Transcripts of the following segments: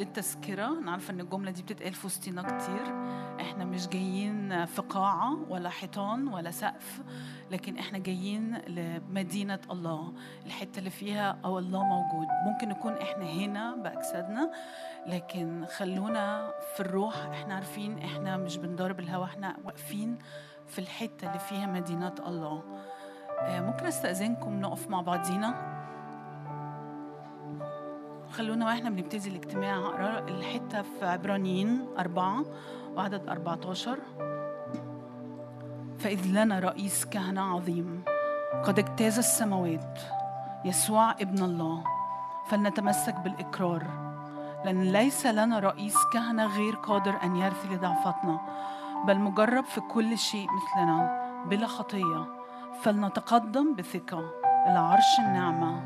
للتذكرة أنا عارفة إن الجملة دي بتتقال في وسطينا كتير. إحنا مش جايين في قاعة ولا حيطان ولا سقف لكن إحنا جايين لمدينة الله الحتة اللي فيها أو الله موجود. ممكن نكون إحنا هنا بأجسادنا لكن خلونا في الروح. إحنا عارفين إحنا مش بنضرب الهوا إحنا واقفين في الحتة اللي فيها مدينة الله. آه، ممكن أستأذنكم نقف مع بعضينا؟ خلونا وإحنا بنبتدي الاجتماع اقرا الحتة في عبرانيين أربعة وعدد 14 فإذ لنا رئيس كهنة عظيم قد اجتاز السماوات يسوع ابن الله فلنتمسك بالإقرار. لأن ليس لنا رئيس كهنة غير قادر أن يرثي لضعفتنا بل مجرب في كل شيء مثلنا بلا خطية. فلنتقدم بثقة إلى عرش النعمة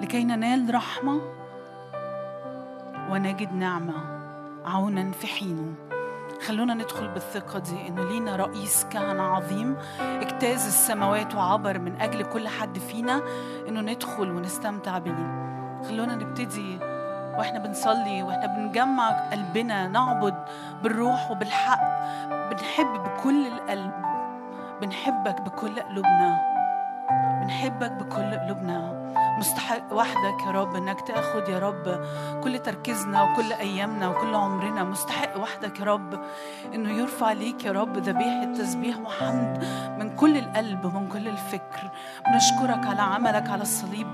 لكي ننال رحمة ونجد نعمة عونا في حينه. خلونا ندخل بالثقة دي إنه لينا رئيس كهنة عظيم اجتاز السماوات وعبر من أجل كل حد فينا إنه ندخل ونستمتع بيه. خلونا نبتدي وإحنا بنصلي وإحنا بنجمع قلبنا نعبد بالروح وبالحق. بنحب بكل القلب. بنحبك بكل قلوبنا. بنحبك بكل قلوبنا. مستحق وحدك يا رب إنك تاخد يا رب كل تركيزنا وكل أيامنا وكل عمرنا. مستحق وحدك يا رب إنه يرفع ليك يا رب ذبيحة تسبيح وحمد من كل القلب ومن كل الفكر. بنشكرك على عملك على الصليب.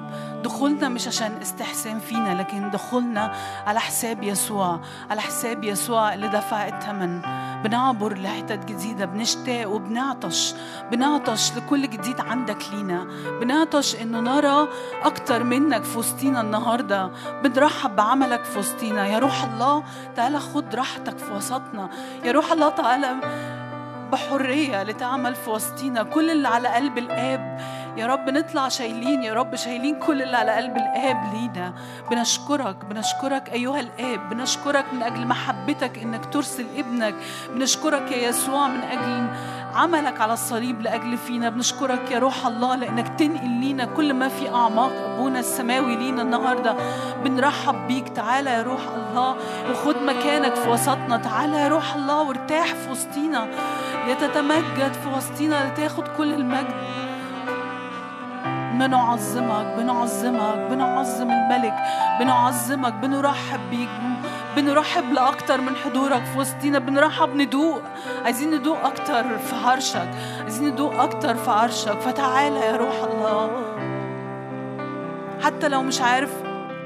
دخولنا مش عشان استحسان فينا لكن دخولنا على حساب يسوع على حساب يسوع اللي دفع الثمن بنعبر لحتت جديدة بنشتاق وبنعطش. بنعطش لكل جديد عندك لينا. بنعطش إنه نرى أكتر منك في وسطينا النهاردة. بنرحب بعملك في وسطينا. يا روح الله تعالى خد راحتك في وسطنا. يا روح الله تعالى بحرية لتعمل في وسطينا. كل اللي على قلب الآب يا رب نطلع شايلين يا رب شايلين كل اللي على قلب الآب لينا. بنشكرك بنشكرك أيها الآب بنشكرك من أجل محبتك إنك ترسل ابنك. بنشكرك يا يسوع من أجل عملك على الصليب لأجل فينا. بنشكرك يا روح الله لأنك تنقل لينا كل ما في أعماق أبونا السماوي لينا النهاردة. بنرحب بيك. تعالى يا روح الله وخد مكانك في وسطنا. تعالى يا روح الله وارتاح في وسطينا. لتتمجد في وسطينا لتاخد كل المجد. بنعظمك بنعظمك بنعظم الملك بنعظمك بنرحب بيك بنرحب لأكتر من حضورك في وسطينا بنرحب ندوق. عايزين ندوق أكتر في عرشك عايزين ندوق أكتر في عرشك. فتعالى يا روح الله. حتى لو مش عارف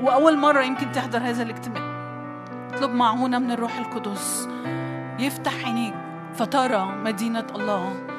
وأول مرة يمكن تحضر هذا الاجتماع. اطلب معونة من الروح القدس. يفتح عينيك. فترى مدينة الله.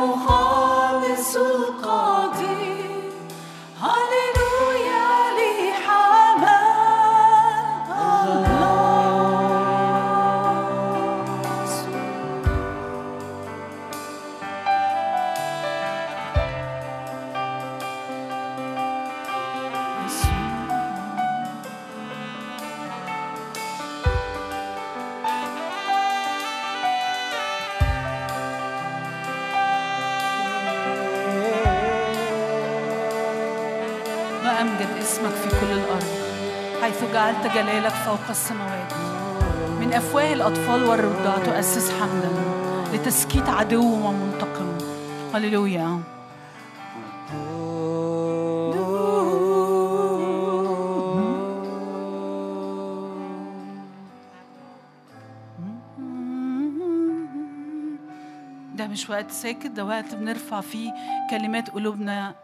خالص القادر جلالك فوق السماوات. من أفواه الأطفال والرضع تؤسس حمدا لتسكيت عدو ومنتقم. هللويا. ده مش وقت ساكت ده وقت بنرفع فيه كلمات قلوبنا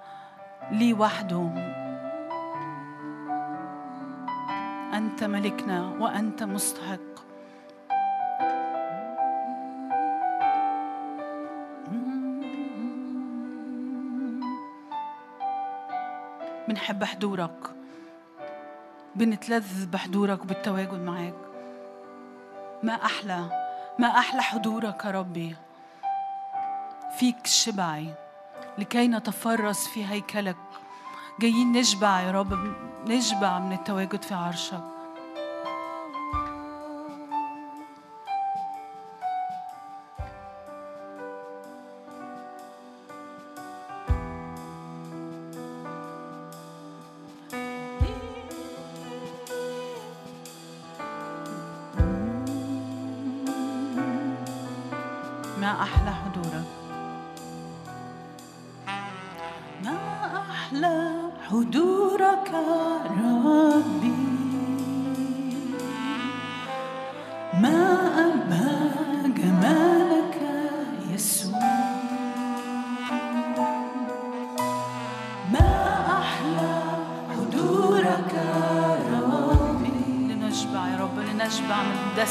ليه وحده. ملكنا وأنت مستحق. بنحب حضورك بنتلذذ بحضورك وبالتواجد معاك. ما أحلى ما أحلى حضورك يا ربي. فيك شبعي لكي نتفرس في هيكلك. جايين نشبع يا رب نشبع من التواجد في عرشك.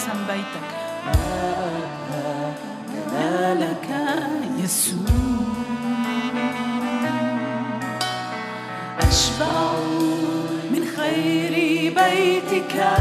يحسن بيتك. ما لك يسوع. أشبع من خير بيتك.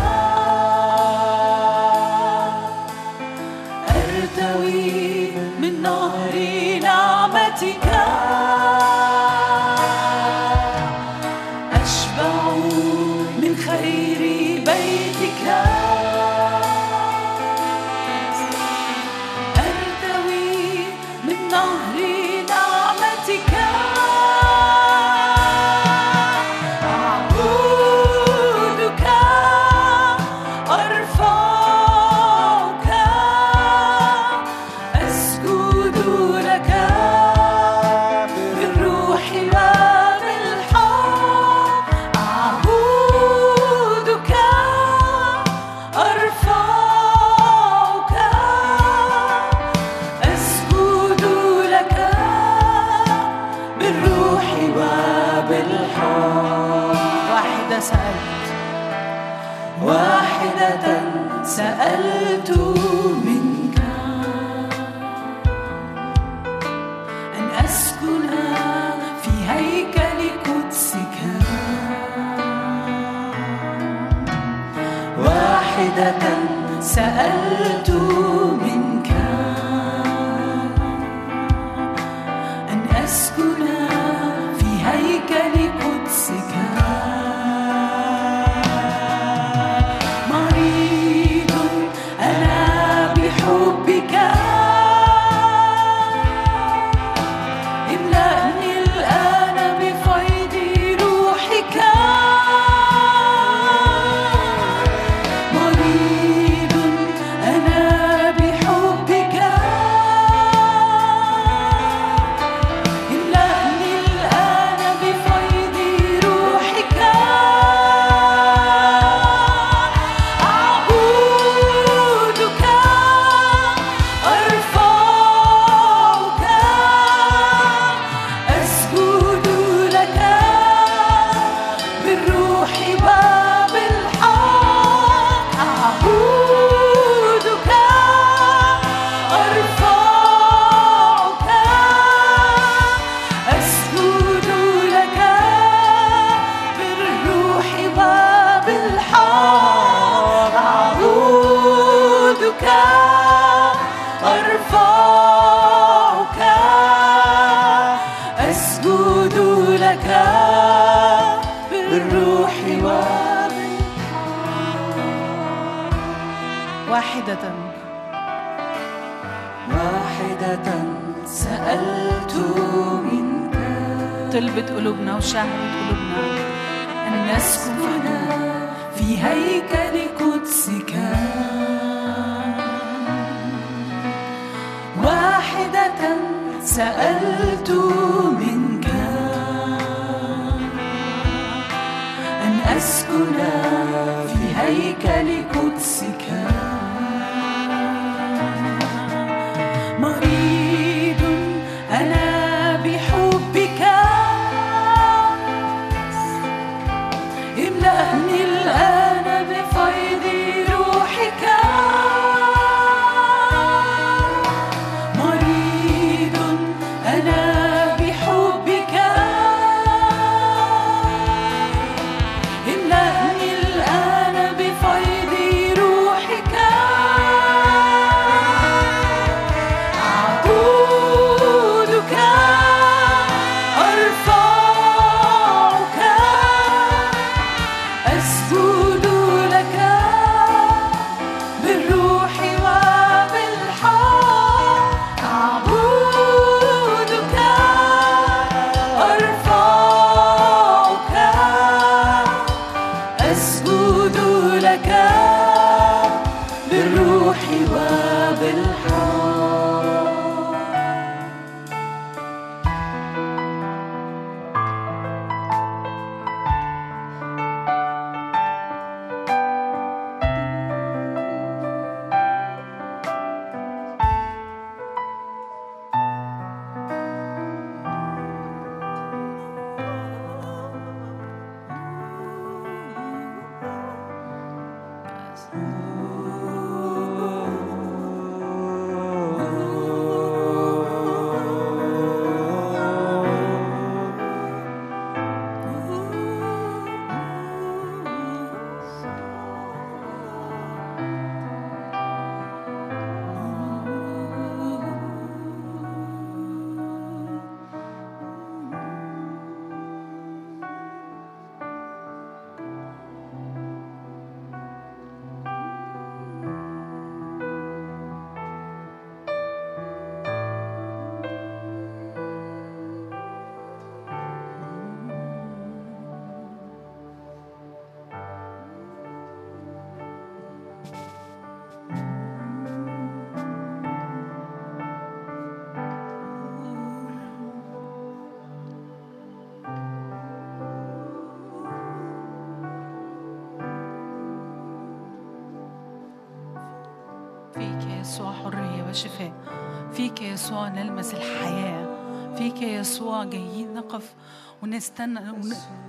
يسوع نلمس الحياة. فيك يا يسوع جايين نقف ونستنى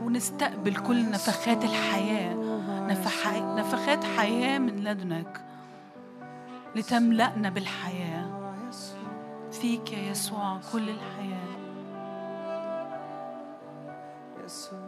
ونستقبل كل نفخات الحياة. نفخات حياة من لدنك لتملأنا بالحياة. فيك يا يسوع كل الحياة. يسوع.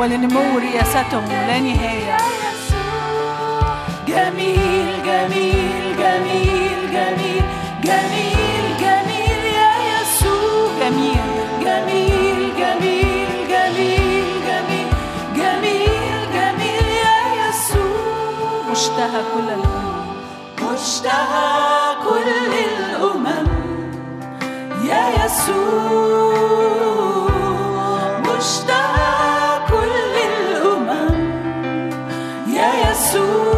ولنمو رياستهم لا نهاية. جميل جميل جميل جميل جميل جميل يا يسوع. جميل جميل جميل جميل جميل جميل جميل يا يسوع. مشتهى كل الأمم. مشتهى كل الأمم. يا يسوع. Jesus.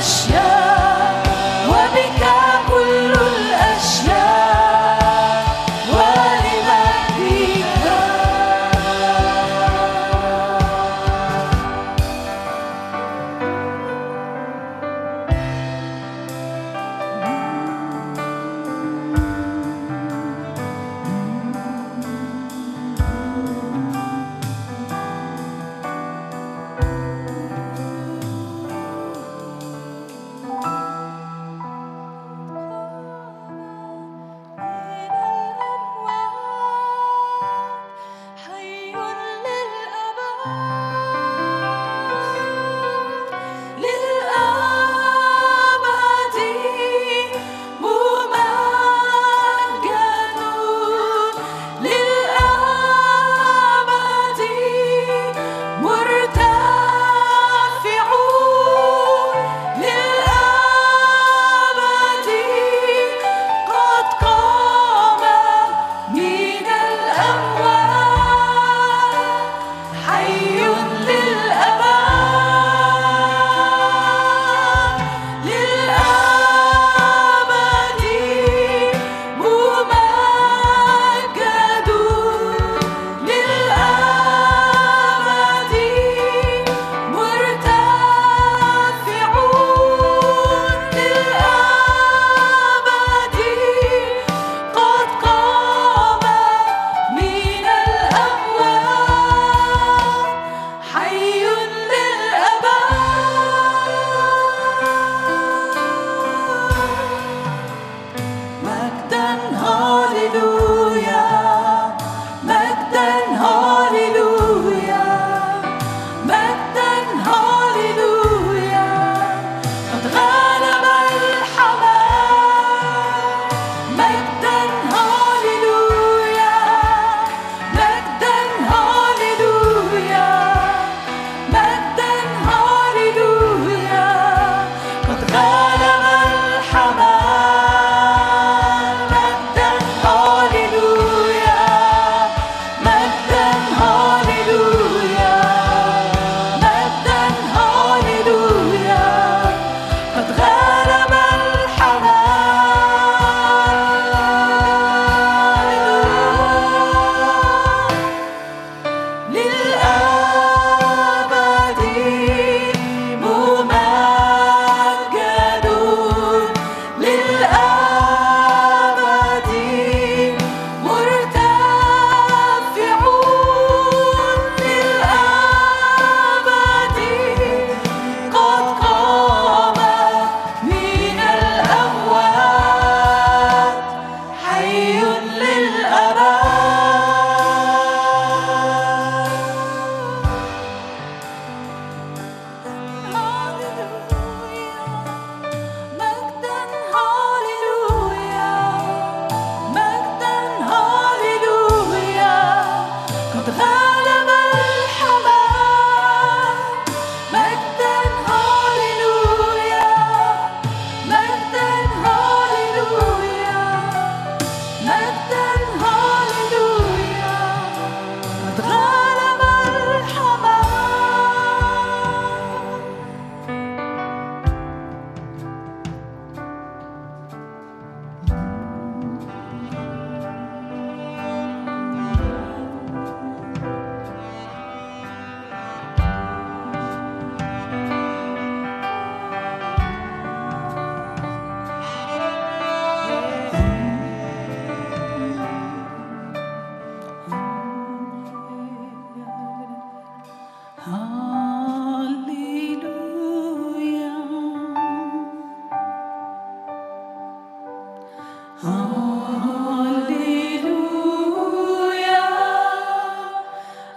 shine.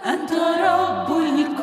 البركة والإكرام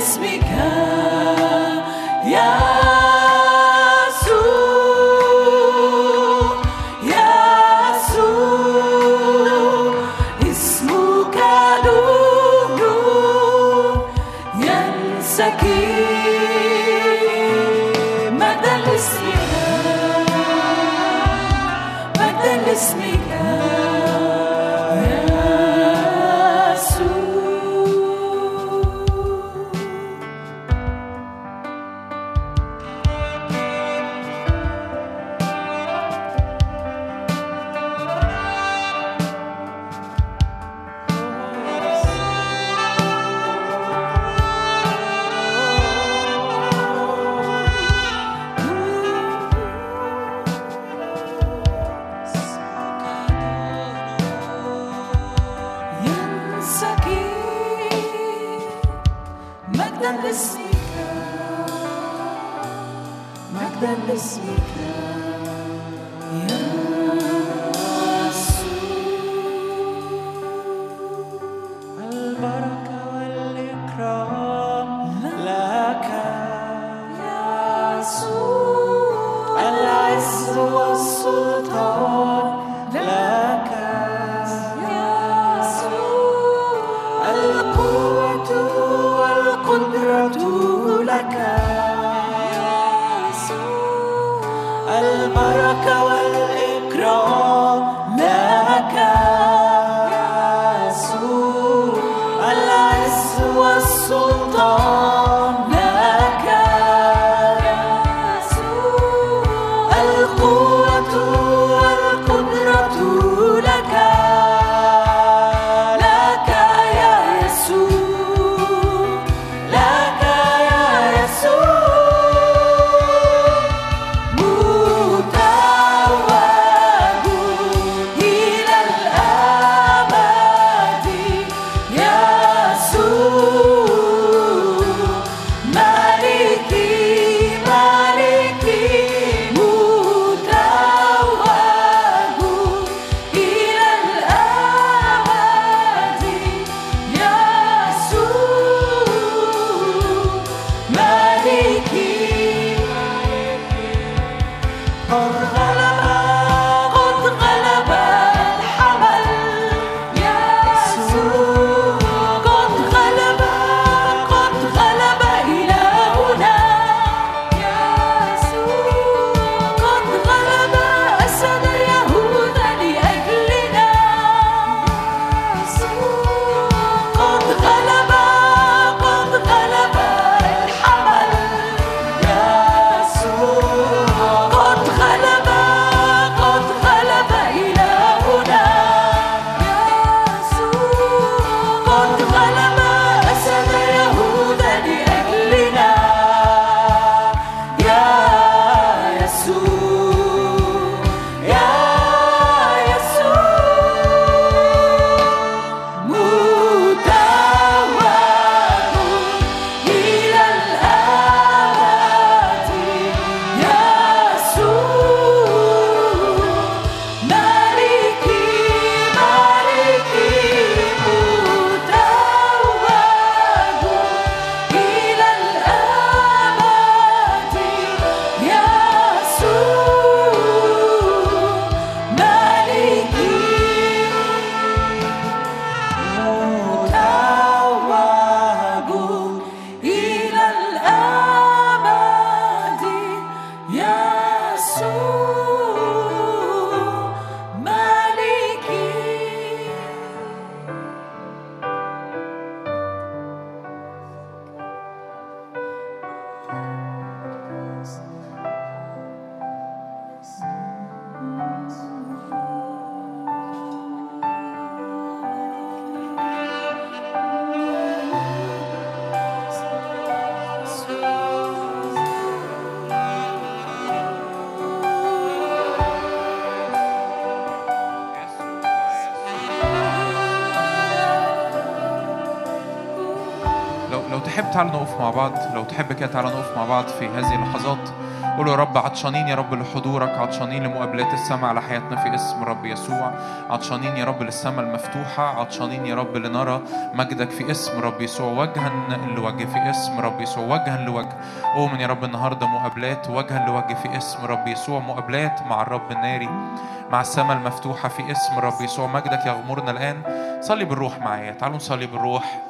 لك يسوع تحب تعالى نقف مع بعض. لو تحب كده تعالى نقف مع بعض في هذه اللحظات. قول يا رب عطشانين يا رب لحضورك عطشانين لمقابلات السماء على حياتنا في اسم رب يسوع. عطشانين يا رب للسماء المفتوحة. عطشانين يا رب لنرى مجدك في اسم رب يسوع وجها لوجه في اسم رب يسوع وجها لوجه. أؤمن يا رب النهاردة مقابلات وجها لوجه في اسم رب يسوع. مقابلات مع الرب الناري مع السماء المفتوحة في اسم رب يسوع. مجدك يغمرنا الآن. صلي بالروح معايا. تعالوا نصلي بالروح.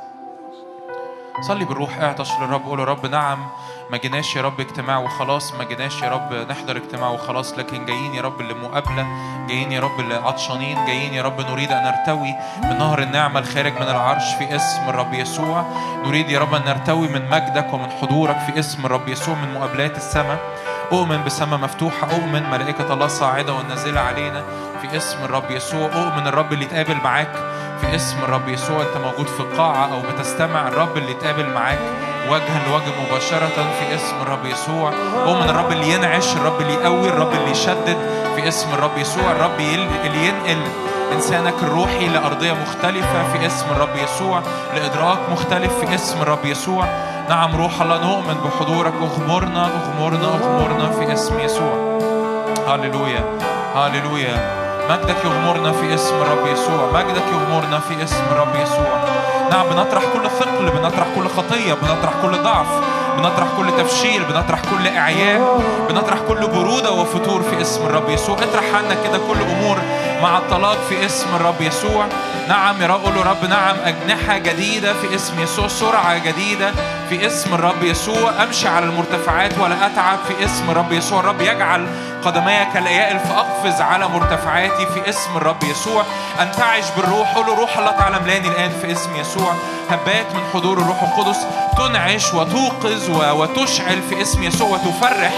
صلي بالروح اعطش للرب قول رب نعم ما جيناش يا رب اجتماع وخلاص ما جيناش يا رب نحضر اجتماع وخلاص لكن جايين يا رب لمقابلة جايين يا رب لعطشانين جايين يا رب نريد أن نرتوي من نهر النعمة الخارج من العرش في اسم الرب يسوع. نريد يا رب أن نرتوي من مجدك ومن حضورك في اسم الرب يسوع من مقابلات السماء. أؤمن بسماء مفتوحة أؤمن ملائكة الله صاعدة والنازلة علينا في اسم الرب يسوع. أؤمن الرب اللي يتقابل معاك في اسم الرب يسوع أنت موجود في قاعة أو بتستمع الرب اللي يتقابل معاك وجها لوجه مباشرة في اسم الرب يسوع. أؤمن الرب اللي ينعش الرب اللي يقوي الرب اللي يشدد في اسم الرب يسوع. الرب اللي ينقل إنسانك الروحي لأرضية مختلفة في اسم الرب يسوع لإدراك مختلف في اسم الرب يسوع. نعم روح الله نؤمن بحضورك. أغمرنا أغمرنا أغمرنا في اسم يسوع. هللويا هللويا. مجدك يغمرنا في اسم الرب يسوع. مجدك يغمرنا في اسم الرب يسوع. نعم بنطرح كل ثقل بنطرح كل خطية بنطرح كل ضعف بنطرح كل تفشيل بنطرح كل إعياء بنطرح كل برودة وفتور في اسم الرب يسوع. اطرح عنا كده كل أمور مع الطلاق في اسم الرب يسوع. نعم يا رب قولوا رب نعم أجنحة جديدة في اسم يسوع سرعة جديدة في اسم الرب يسوع. أمشي على المرتفعات ولا أتعب في اسم الرب يسوع. الرب يجعل قدمي كالأيائل فأقفز على مرتفعاتي في اسم الرب يسوع. أنتعش بالروح قولوا روح الله تعالى ملاني الآن في اسم يسوع. هبات من حضور الروح القدس تنعش وتوقظ وتشعل في اسم يسوع وتفرح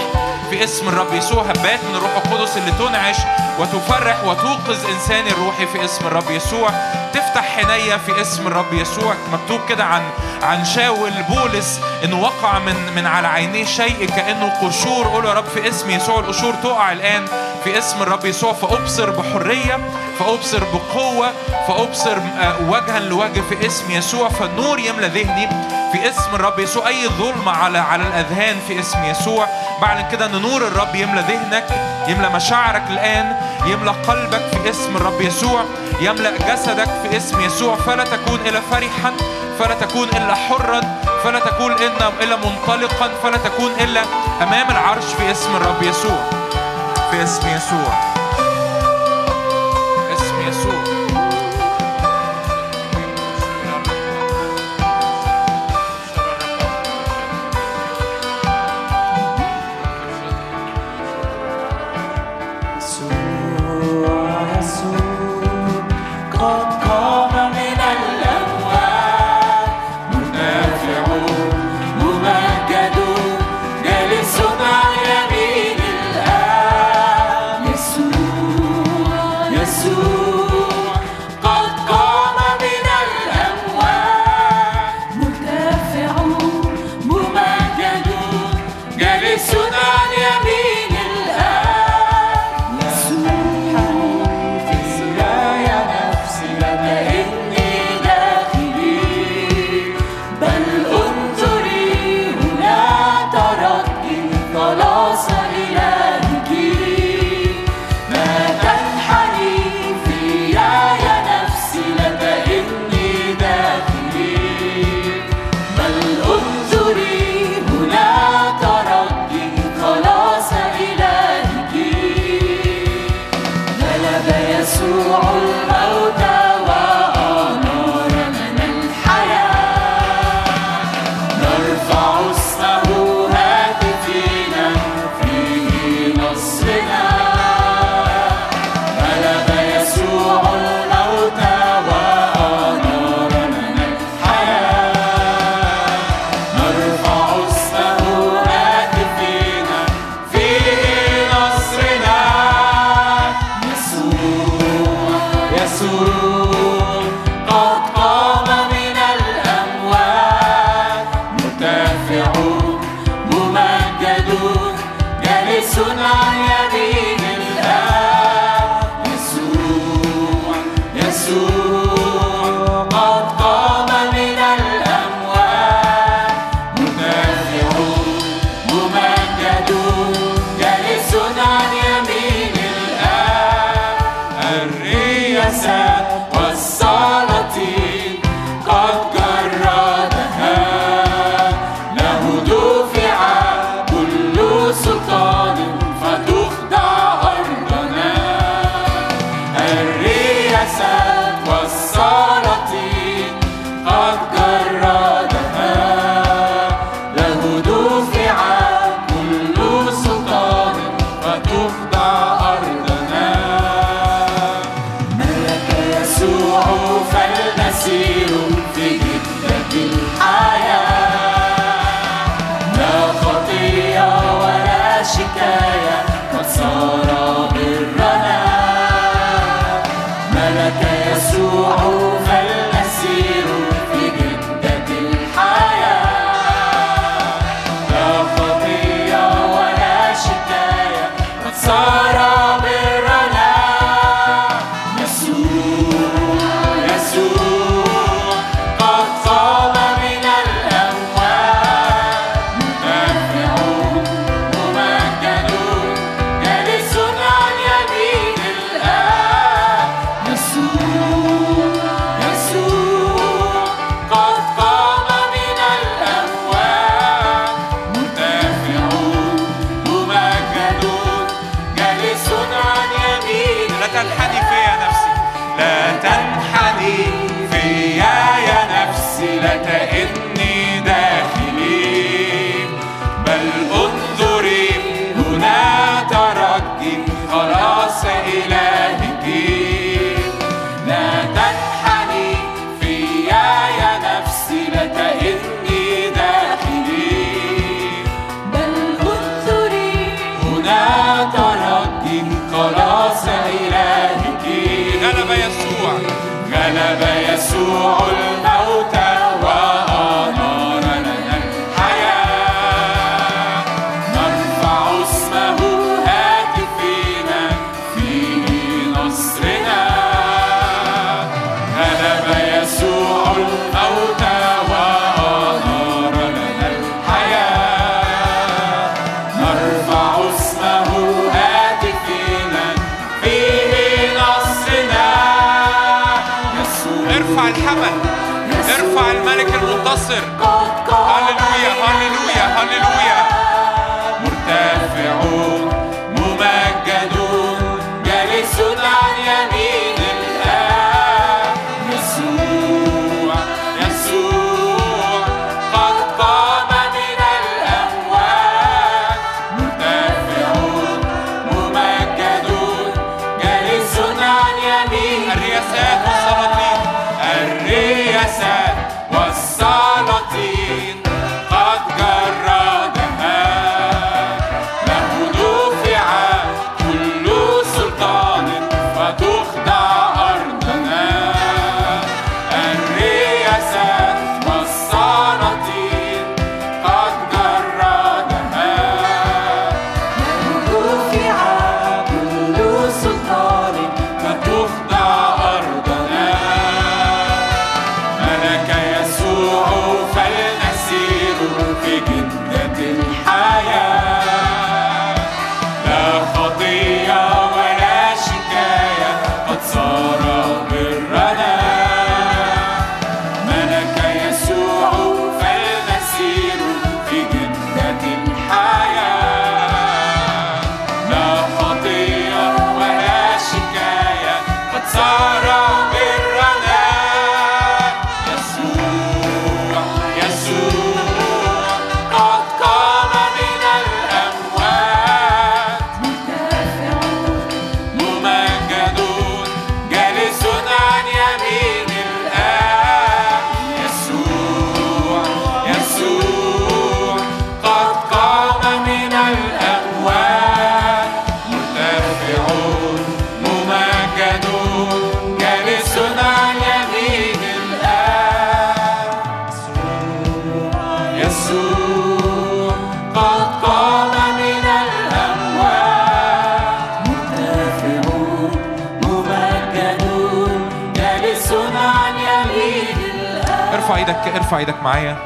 في اسم الرب يسوع هبات من الروح القدس اللي تنعش وتفرح وتوقظ إنساني الروحي في اسم الرب يسوع. تفتح حنية في اسم الرب يسوع. مكتوب كده عن عن شاول بولس انه وقع من من على عينيه شيء كأنه قشور. قول يا رب في اسم يسوع القشور تقع الآن في اسم الرب يسوع. فأبصر بحرية فأبصر بقوه فأبصر آه، وجها لوجه في اسم يسوع فالنور يملى ذهني في اسم الرب يسوع. أي ظلم على على الأذهان في اسم يسوع. بعلن كده إن نور الرب يملى ذهنك يملى مشاعرك الآن يملى قلبك في اسم الرب يسوع يملأ جسدك في اسم يسوع. فلا تكون إلا فرحا فلا تكون إلا حرا فلا تكون إلا منطلقا فلا تكون إلا أمام العرش في اسم الرب يسوع في اسم يسوع. الرياسات والسلاطين. الرياسات. ارفع إيدك معايا؟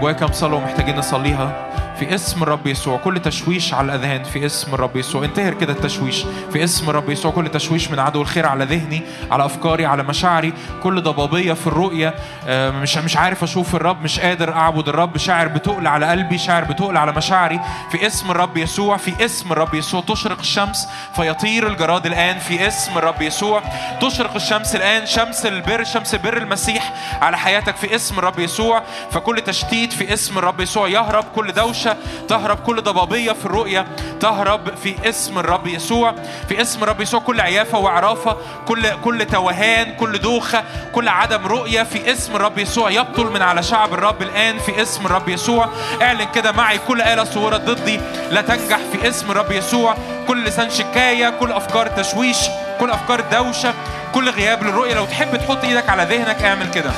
جواك كام صلوه محتاجين نصليها. في اسم الرب يسوع. كل تشويش على الأذهان في اسم الرب يسوع. انتهر كده التشويش. في اسم الرب يسوع. كل تشويش من عدو الخير على ذهني على أفكاري على مشاعري. كل ضبابية في الرؤية. آه، مش مش عارف أشوف الرب مش قادر أعبد الرب. شاعر بتقل على قلبي شاعر بتقل على مشاعري. في اسم الرب يسوع في اسم الرب يسوع. تشرق الشمس فيطير الجراد الآن في اسم الرب يسوع. تشرق الشمس الآن شمس البر شمس بر المسيح على حياتك في اسم الرب يسوع. فكل تشتيت في اسم الرب يسوع. يهرب كل دوشة دوشة تهرب كل ضبابية في الرؤية تهرب في اسم الرب يسوع في اسم الرب يسوع كل عيافة وعرافة كل كل توهان كل دوخة كل عدم رؤية في اسم الرب يسوع يبطل من على شعب الرب الآن في اسم الرب يسوع. اعلن كده معي كل آلة صورت ضدي لا تنجح في اسم الرب يسوع. كل لسان شكاية كل أفكار تشويش كل أفكار دوشة كل غياب للرؤية. لو تحب تحط إيدك على ذهنك اعمل كده.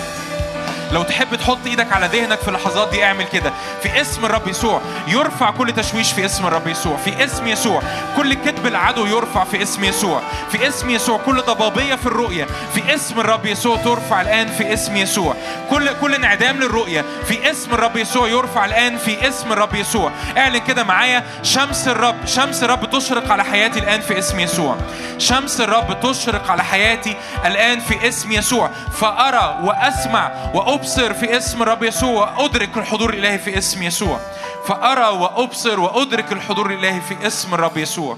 لو تحب تحط إيدك على ذهنك في اللحظات دي اعمل كده في اسم الرب يسوع يرفع كل تشويش في اسم الرب يسوع في اسم يسوع كل كذب العدو يرفع في اسم يسوع في اسم يسوع كل ضبابيه في الرؤيه في اسم الرب يسوع ترفع الان في اسم يسوع كل كل انعدام للرؤيه في اسم الرب يسوع يرفع الان في اسم الرب يسوع اعلن كده معايا شمس الرب شمس الرب تشرق على حياتي الان في اسم يسوع شمس الرب تشرق على حياتي الان في اسم يسوع فارى واسمع وأبصر في اسم الرب يسوع وادرك الحضور الإلهي في اسم يسوع. فأرى وأبصر وأدرك الحضور الإلهي في اسم الرب يسوع.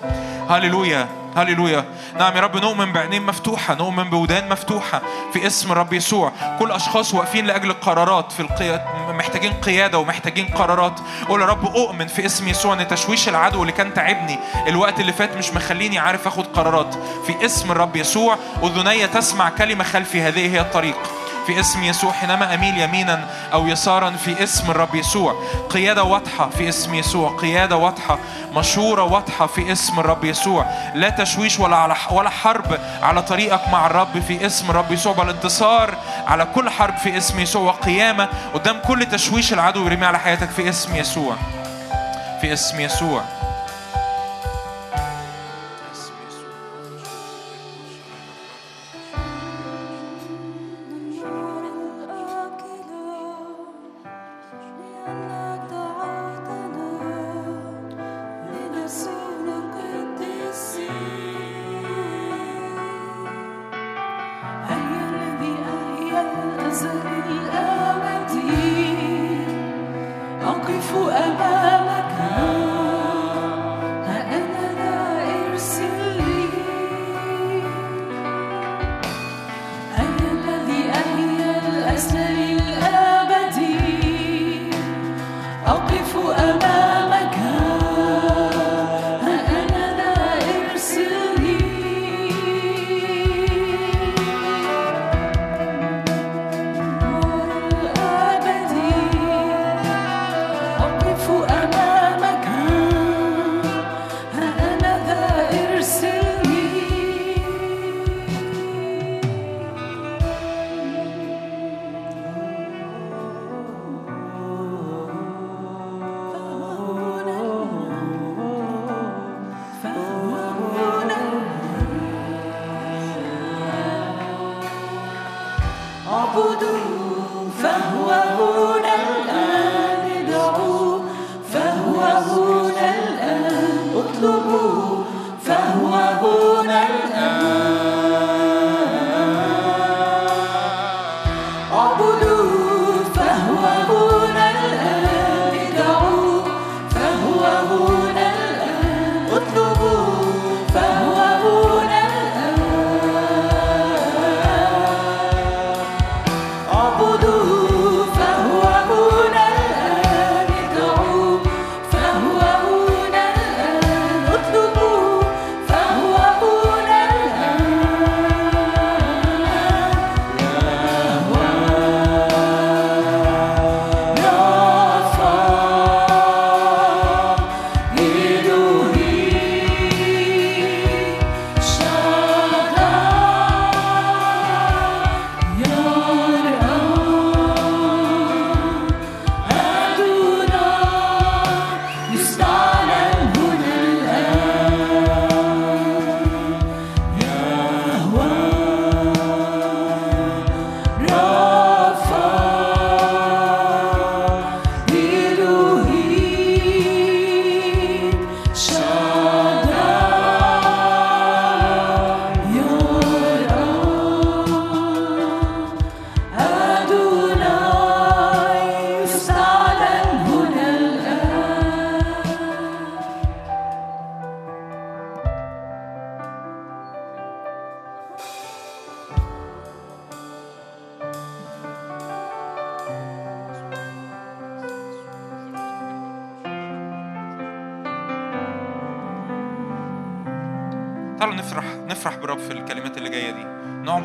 هللويا هللويا. نعم يا رب نؤمن بعينين مفتوحة نؤمن بودان مفتوحة في اسم الرب يسوع. كل أشخاص واقفين لأجل القرارات في القيادة محتاجين قيادة ومحتاجين قرارات. قول يا رب أؤمن في اسم يسوع أن تشويش العدو اللي كان تعبني الوقت اللي فات مش مخليني عارف أخد قرارات. في اسم الرب يسوع أذني تسمع كلمة خلفي هذه هي الطريق. في اسم يسوع حينما أميل يمينا أو يسارا في اسم الرب يسوع قيادة واضحة في اسم يسوع قيادة واضحة مشوره واضحة في اسم الرب يسوع. لا تشويش ولا على ولا حرب على طريقك مع الرب في اسم الرب يسوع بل انتصار على كل حرب في اسم يسوع وقيامة قدام كل تشويش العدو يرمي على حياتك في اسم يسوع. في اسم يسوع.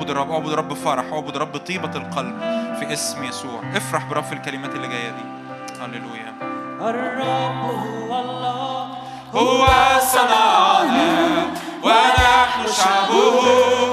نعبد الرب اعبد الرب بفرح اعبد الرب طيبة القلب في اسم يسوع. افرح برب في الكلمات اللي جاية دي. هللويا. الرب هو الله. هو صنعنا ونحن شعبه.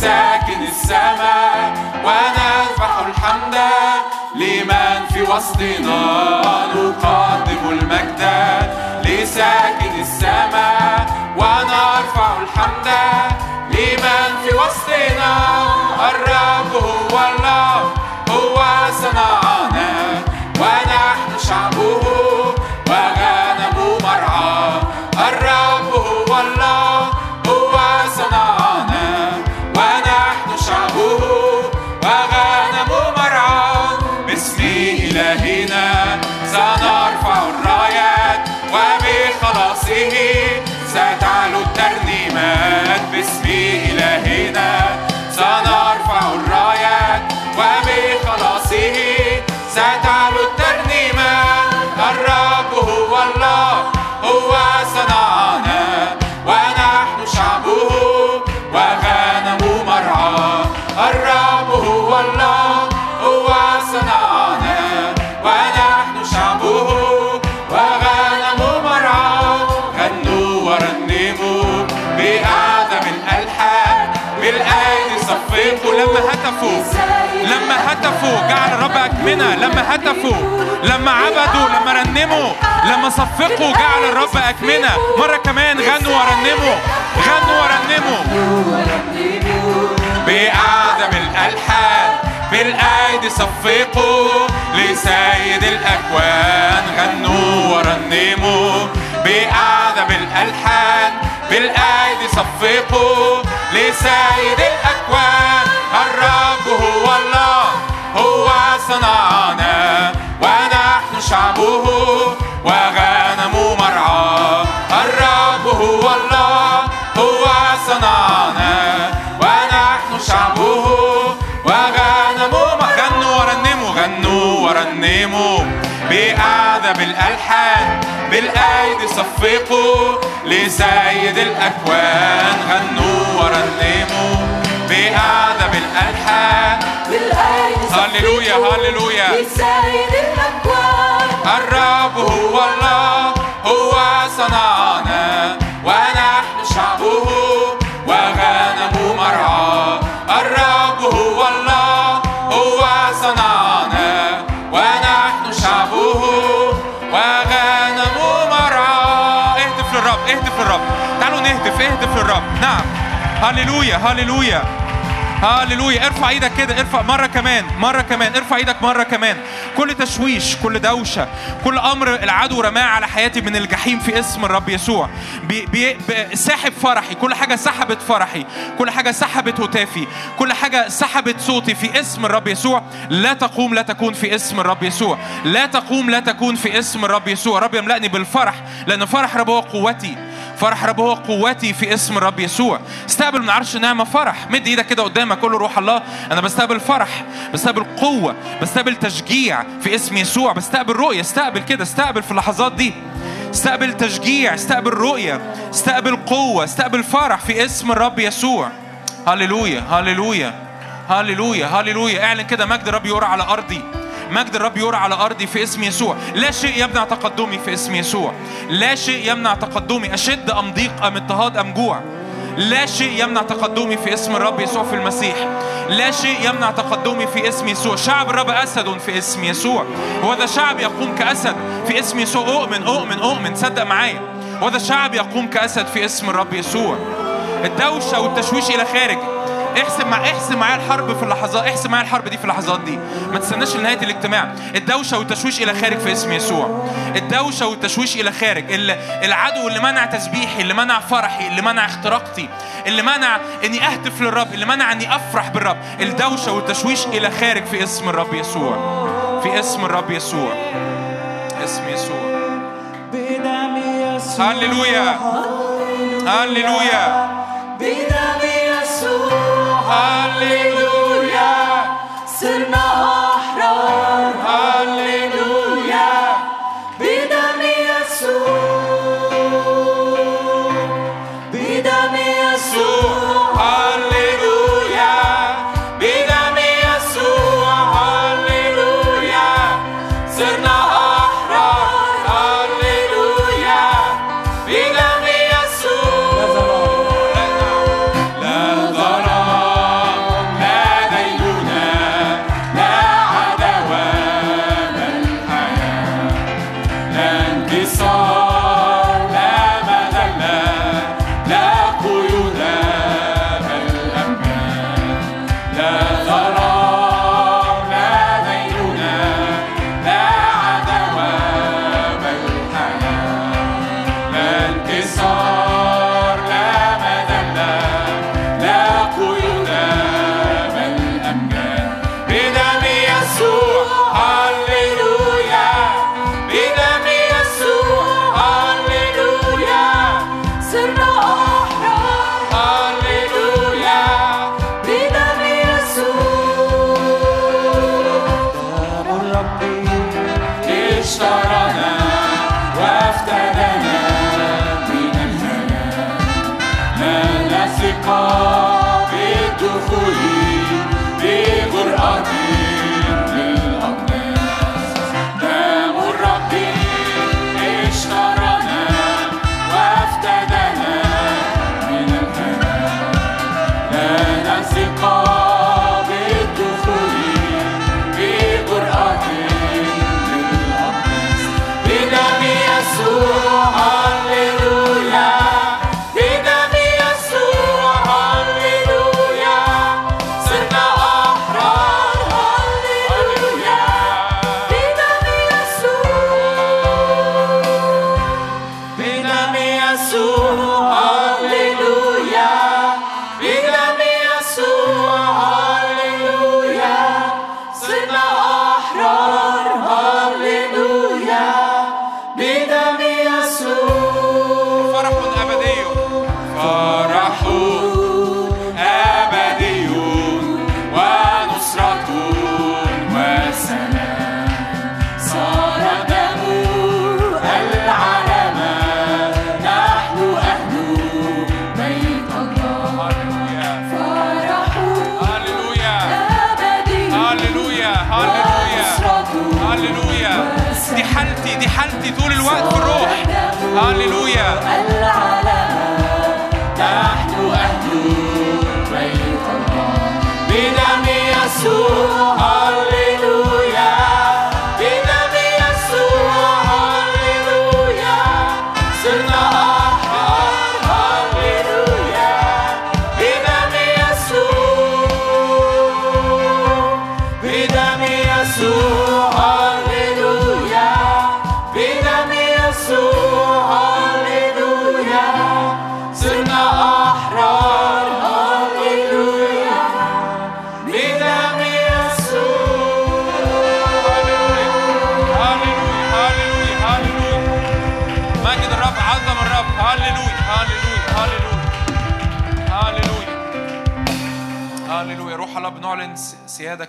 لساكن السماء ونذبح الحمد لمن في وسطنا نقدم المجد لساكن السماء ونرفع الحمد هتفوا جعل الرب أكمنة لما هتفوا لما عبدوا لما رنموا لما صفقوا جعل الرب أكمنة مرة كمان غنوا ورنموا غنوا ورنموا. بأعظم الألحان بالأيدي صفقوا لسيد الأكوان غنوا ورنموا. بأعظم الألحان بالأيدي صفقوا لسيد الأكوان. الرب هو الله. هو صنعنا ونحن شعبه وغنم مرعى الرب هو الله هو صنعنا ونحن شعبه وغنم غنوا ورنموا غنوا ورنموا بأعذب الألحان بالأيدي صفقوا لسيد الأكوان. غنوا هللويا هللويا الرب هو الله هو صنعنا. ونحن شعبه وغنم مرعى الرب هو الله هو صنعنا. ونحن شعبه وغنم مرعى اهتف للرب اهتف للرب. تعالوا نهتف اهتف للرب. نعم. هللويا هللويا. هللويا ارفع إيدك كده ارفع مرة كمان مرة كمان ارفع إيدك مرة كمان. كل تشويش كل دوشة كل أمر العدو رماه على حياتي من الجحيم في اسم الرب يسوع. بي بي ساحب فرحي. كل حاجة سحبت فرحي. كل حاجة سحبت هتافي. كل حاجة سحبت صوتي في اسم الرب يسوع. لا تقوم لا تكون في اسم الرب يسوع. لا تقوم لا تكون في اسم الرب يسوع. رب يملأني بالفرح لأن فرح رب هو قوتي. فرح رب هو قوتي في اسم الرب يسوع. استقبل من عرش نعمة فرح. مد إيدك كده قدامك له روح الله. أنا بستقبل فرح بستقبل قوة بستقبل تشجيع في اسم يسوع. بستقبل رؤية استقبل كده استقبل في اللحظات دي. استقبل تشجيع استقبل رؤية استقبل قوة استقبل فرح في اسم الرب يسوع. هللويا هللويا هللويا هللويا. اعلن كده مجد الرب يرى على أرضي. مجد الرب يرى على أرضي في اسم يسوع. لا شيء يمنع تقدمي في اسم يسوع. لا شيء يمنع تقدمي. أشد أم ضيق أم اضطهاد أم جوع. لا شيء يمنع تقدمي في اسم الرب يسوع في المسيح. لا شيء يمنع تقدمي في اسم يسوع. شعب الرب أسد في اسم يسوع. وهذا شعب يقوم كأسد في اسم يسوع. أؤمن أؤمن أؤمن. صدق معايا. وهذا شعب يقوم كأسد في اسم الرب يسوع. الدوشة والتشويش إلى خارج. احسب مع احسب معايا الحرب في اللحظات احسب معايا الحرب دي في اللحظات دي. ما تستناش لنهاية الاجتماع. الدوشة والتشويش إلى خارج في اسم يسوع. الدوشة والتشويش إلى خارج. ال- العدو اللي منع تسبيحي اللي منع فرحي اللي منع اختراقتي اللي منع إني أهتف للرب اللي منع إني أفرح بالرب. الدوشة والتشويش إلى خارج في اسم الرب يسوع. في اسم الرب يسوع. اسم يسوع. هللويا. هللويا. بدم يسوع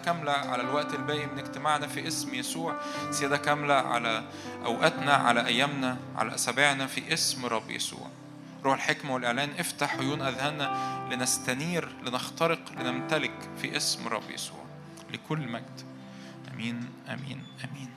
كاملة على الوقت الباقي من اجتماعنا في اسم يسوع سيادة كاملة على أوقاتنا على أيامنا على أسابيعنا في اسم رب يسوع. روح الحكمة والإعلان افتح عيون أذهاننا لنستنير لنخترق لنمتلك في اسم رب يسوع لكل مجد. أمين أمين أمين.